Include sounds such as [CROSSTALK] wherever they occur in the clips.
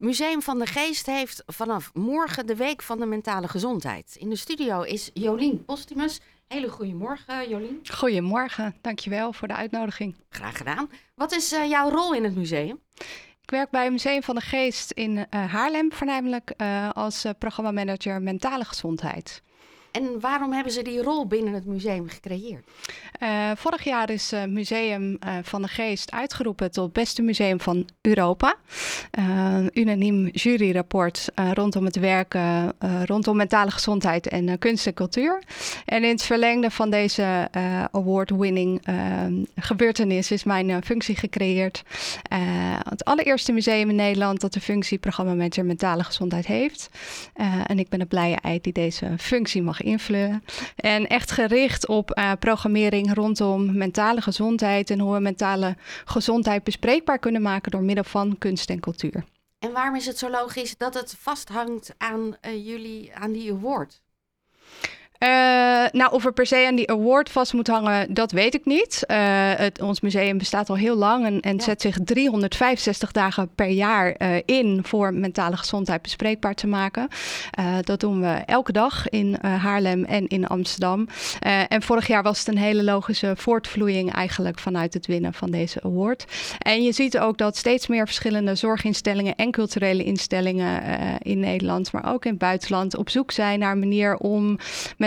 Museum van de Geest heeft vanaf morgen de Week van de Mentale Gezondheid. In de studio is Jolien Postumus. Hele goedemorgen, Jolien. Goedemorgen, dankjewel voor de uitnodiging. Graag gedaan. Wat is uh, jouw rol in het museum? Ik werk bij het Museum van de Geest in uh, Haarlem, voornamelijk uh, als programmamanager mentale gezondheid. En waarom hebben ze die rol binnen het museum gecreëerd? Uh, vorig jaar is uh, Museum uh, van de Geest uitgeroepen tot beste museum van Europa. Unaniem juryrapport rondom het werken rondom mentale gezondheid en kunst en cultuur. En in het verlengde van deze award-winning gebeurtenis is mijn functie gecreëerd. het allereerste museum in Nederland dat de functie programmamanager mentale gezondheid heeft. en ik ben een blije ei die deze functie mag invullen. En echt gericht op uh, programmering rondom mentale gezondheid en hoe we mentale gezondheid bespreekbaar kunnen maken door middel van kunst en cultuur. En waarom is het zo logisch dat het vasthangt aan uh, jullie, aan die award? Uh, nou, of er per se aan die award vast moet hangen, dat weet ik niet. Uh, het, ons museum bestaat al heel lang en, en ja. zet zich 365 dagen per jaar uh, in voor mentale gezondheid bespreekbaar te maken. dat doen we elke dag in Haarlem en in Amsterdam. en vorig jaar was het een hele logische voortvloeiing eigenlijk vanuit het winnen van deze award. En je ziet ook dat steeds meer verschillende zorginstellingen en culturele instellingen in Nederland, maar ook in het buitenland, op zoek zijn naar een manier om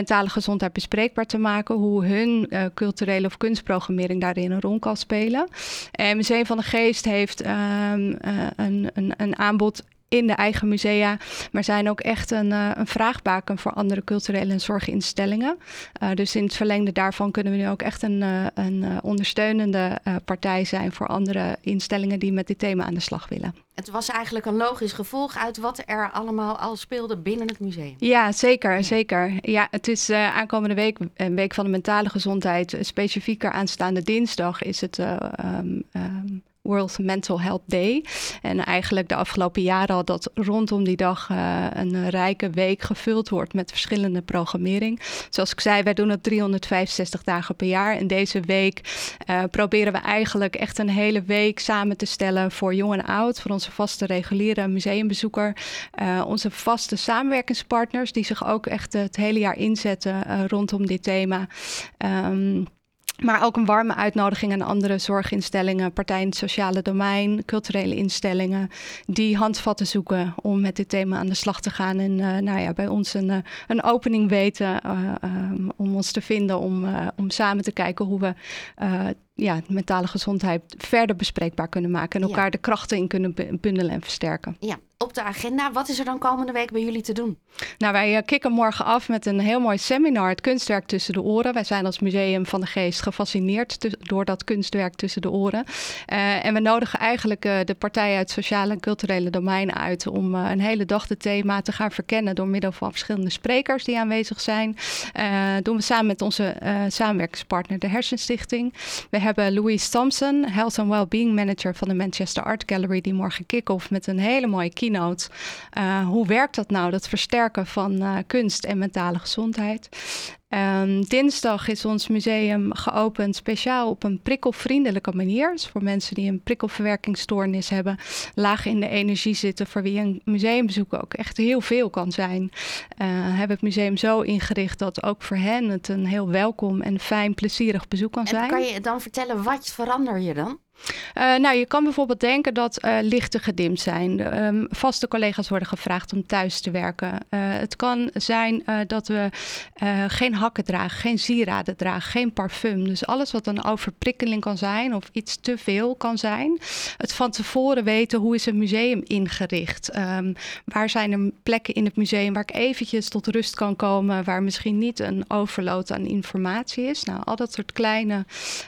mentale gezondheid bespreekbaar te maken. Hoe hun uh, culturele of kunstprogrammering daarin een rol kan spelen. En Museum van de Geest heeft um, uh, een, een, een aanbod in de eigen musea, maar zijn ook echt een, uh, een vraagbaken voor andere culturele en zorginstellingen. Uh, dus in het verlengde daarvan kunnen we nu ook echt een, uh, een ondersteunende partij zijn voor andere instellingen die met dit thema aan de slag willen. Het was eigenlijk een logisch gevolg uit wat er allemaal al speelde binnen het museum. Ja, zeker, ja. zeker. Ja, het is aankomende week, een week van de mentale gezondheid. Specifieker aanstaande dinsdag is het. Um, um, World Mental Health Day. En eigenlijk de afgelopen jaren al dat rondom die dag uh, een rijke week gevuld wordt met verschillende programmering. Zoals ik zei, wij doen het 365 dagen per jaar. En deze week uh, proberen we eigenlijk echt een hele week samen te stellen voor jong en oud, voor onze vaste reguliere museumbezoeker, uh, onze vaste samenwerkingspartners die zich ook echt het hele jaar inzetten rondom dit thema. Um, maar ook een warme uitnodiging aan andere zorginstellingen, partijen in het sociale domein, culturele instellingen, die handvatten zoeken om met dit thema aan de slag te gaan. En uh, nou ja, bij ons een, uh, een opening weten um, om ons te vinden, om, om samen te kijken hoe we ja, mentale gezondheid verder bespreekbaar kunnen maken en elkaar ja. de krachten in kunnen bundelen en versterken. Ja, op de agenda. Wat is er dan komende week bij jullie te doen? Nou, wij uh, kicken morgen af met een heel mooi seminar, het kunstwerk tussen de oren. Wij zijn als Museum van de Geest gefascineerd door dat kunstwerk tussen de oren. Uh, en we nodigen eigenlijk uh, de partijen uit het sociale en culturele domein uit om een hele dag het thema te gaan verkennen door middel van verschillende sprekers die aanwezig zijn. doen we samen met onze samenwerkingspartner, de Hersenstichting. We hebben Louise Thompson, Health and Wellbeing Manager van de Manchester Art Gallery, die morgen kick-off met een hele mooie keynote. Uh, hoe werkt dat nou, dat versterken van uh, kunst en mentale gezondheid? Um, dinsdag is ons museum geopend speciaal op een prikkelvriendelijke manier. Dus voor mensen die een prikkelverwerkingsstoornis hebben, laag in de energie zitten, voor wie een museumbezoek ook echt heel veel kan zijn. Uh, hebben het museum zo ingericht dat ook voor hen het een heel welkom en fijn, plezierig bezoek kan en zijn. Kan je dan vertellen wat verander je dan? Uh, nou, je kan bijvoorbeeld denken dat uh, lichten gedimd zijn. De, um, vaste collega's worden gevraagd om thuis te werken. Uh, het kan zijn dat we geen hakken dragen, geen sieraden dragen, geen parfum. Dus alles wat een overprikkeling kan zijn of iets te veel kan zijn. Het van tevoren weten hoe is een museum ingericht. Um, waar zijn er plekken in het museum waar ik eventjes tot rust kan komen, waar misschien niet een overload aan informatie is. Nou, al dat soort kleine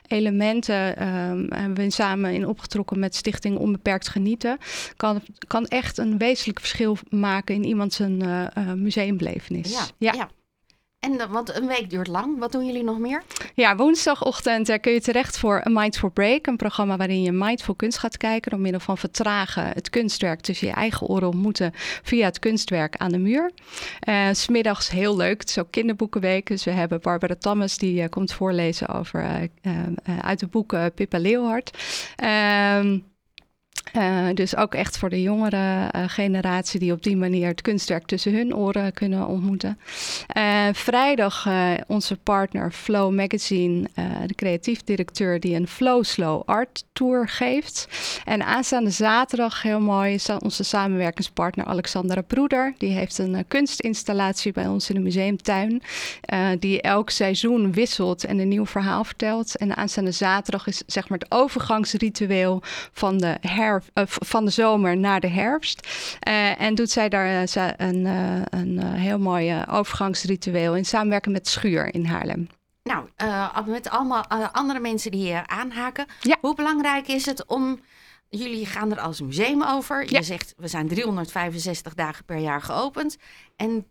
elementen um, we samen in opgetrokken met Stichting Onbeperkt Genieten, kan, kan echt een wezenlijk verschil maken in iemands uh, uh, museumbelevenis. Ja, ja. ja. En want een week duurt lang. Wat doen jullie nog meer? Ja, woensdagochtend uh, kun je terecht voor een Mindful Break. Een programma waarin je mindful kunst gaat kijken. Door middel van vertragen het kunstwerk tussen je eigen oren ontmoeten. Via het kunstwerk aan de muur. Uh, Smiddags heel leuk. Het is ook kinderboekenweek. Dus we hebben Barbara Thomas die komt voorlezen over uit het boek Pippa Leeuwhard. Ehm, Uh, dus ook echt voor de jongere uh, generatie die op die manier het kunstwerk tussen hun oren kunnen ontmoeten. Uh, vrijdag onze partner Flow Magazine, de creatief directeur die een Flow Slow Art Tour geeft. En aanstaande zaterdag, heel mooi, is onze samenwerkingspartner Alexandra Broeder. Die heeft een kunstinstallatie bij ons in de museumtuin. die elk seizoen wisselt en een nieuw verhaal vertelt. En aanstaande zaterdag is zeg maar het overgangsritueel van de her uh, van de zomer naar de herfst. Uh, en doet zij daar uh, een, een heel mooi overgangsritueel in samenwerking met Schuur in Haarlem. Nou, met allemaal andere mensen die hier aanhaken. Ja. Hoe belangrijk is het om jullie gaan er als museum over. Je zegt, we zijn 365 dagen per jaar geopend. En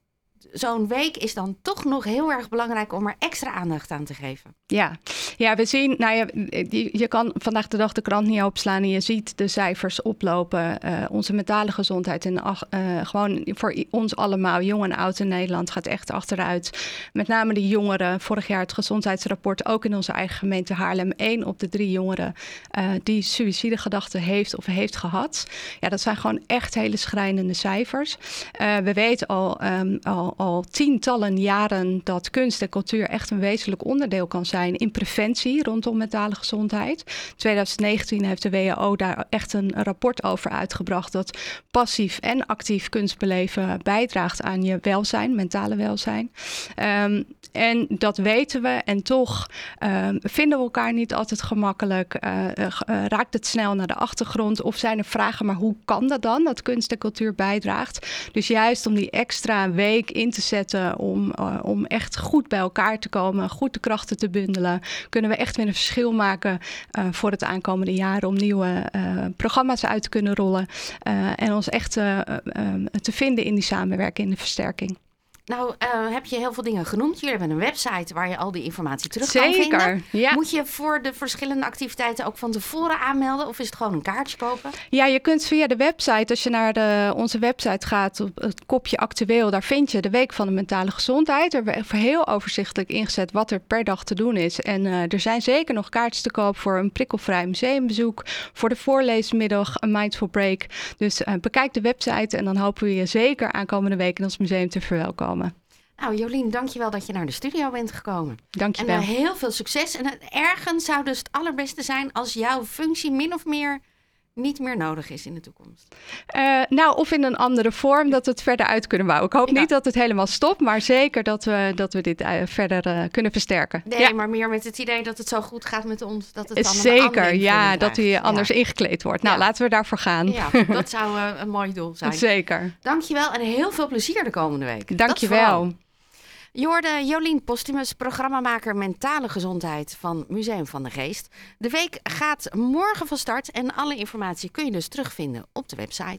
zo'n week is dan toch nog heel erg belangrijk om er extra aandacht aan te geven. Ja, ja we zien, nou ja, je, je kan vandaag de dag de krant niet opslaan en je ziet de cijfers oplopen. Uh, onze mentale gezondheid en uh, gewoon voor ons allemaal, jong en oud in Nederland, gaat echt achteruit. Met name de jongeren. Vorig jaar het gezondheidsrapport ook in onze eigen gemeente Haarlem. één op de drie jongeren uh, die suïcidegedachten heeft of heeft gehad. Ja, dat zijn gewoon echt hele schrijnende cijfers. we weten al, um, al al, tientallen jaren dat kunst en cultuur echt een wezenlijk onderdeel kan zijn in preventie rondom mentale gezondheid. 2019 heeft de WHO daar echt een rapport over uitgebracht dat passief en actief kunstbeleven bijdraagt aan je welzijn, mentale welzijn. Um, en dat weten we en toch um, vinden we elkaar niet altijd gemakkelijk. Uh, uh, raakt het snel naar de achtergrond of zijn er vragen, maar hoe kan dat dan dat kunst en cultuur bijdraagt? Dus juist om die extra week in te zetten om, uh, om echt goed bij elkaar te komen, goed de krachten te bundelen, kunnen we echt weer een verschil maken uh, voor het aankomende jaar om nieuwe uh, programma's uit te kunnen rollen en ons echt te vinden in die samenwerking, in de versterking. Nou, uh, heb je heel veel dingen genoemd. Jullie hebben een website waar je al die informatie terug Zeker, kan vinden. Ja. Moet je voor de verschillende activiteiten ook van tevoren aanmelden? Of is het gewoon een kaartje kopen? Ja, je kunt via de website, als je naar de, onze website gaat, op het kopje actueel, daar vind je de Week van de Mentale Gezondheid. Er wordt heel overzichtelijk ingezet wat er per dag te doen is. En uh, er zijn zeker nog kaartjes te koop voor een prikkelvrij museumbezoek, voor de voorleesmiddag, een mindful break. Dus uh, bekijk de website en dan hopen we je zeker aankomende week in ons museum te verwelkomen. Nou, Jolien, dankjewel dat je naar de studio bent gekomen. Dankjewel. En uh, heel veel succes. En ergens zou dus het allerbeste zijn als jouw functie min of meer niet meer nodig is in de toekomst? Uh, nou, of in een andere vorm dat we het verder uit kunnen bouwen. Ik hoop niet dat het helemaal stopt, maar zeker dat we, dat we dit uh, verder uh, kunnen versterken. Nee, ja. maar meer met het idee dat het zo goed gaat met ons. Dat het dan zeker, ja, dat hij anders ja. ingekleed wordt. Nou, laten we daarvoor gaan. Ja, dat zou een mooi doel zijn. [LAUGHS] Zeker. Dankjewel en heel veel plezier de komende week. Dankjewel. Je Jolien Postumus, programmamaker mentale gezondheid van Museum van de Geest. De week gaat morgen van start en alle informatie kun je dus terugvinden op de website.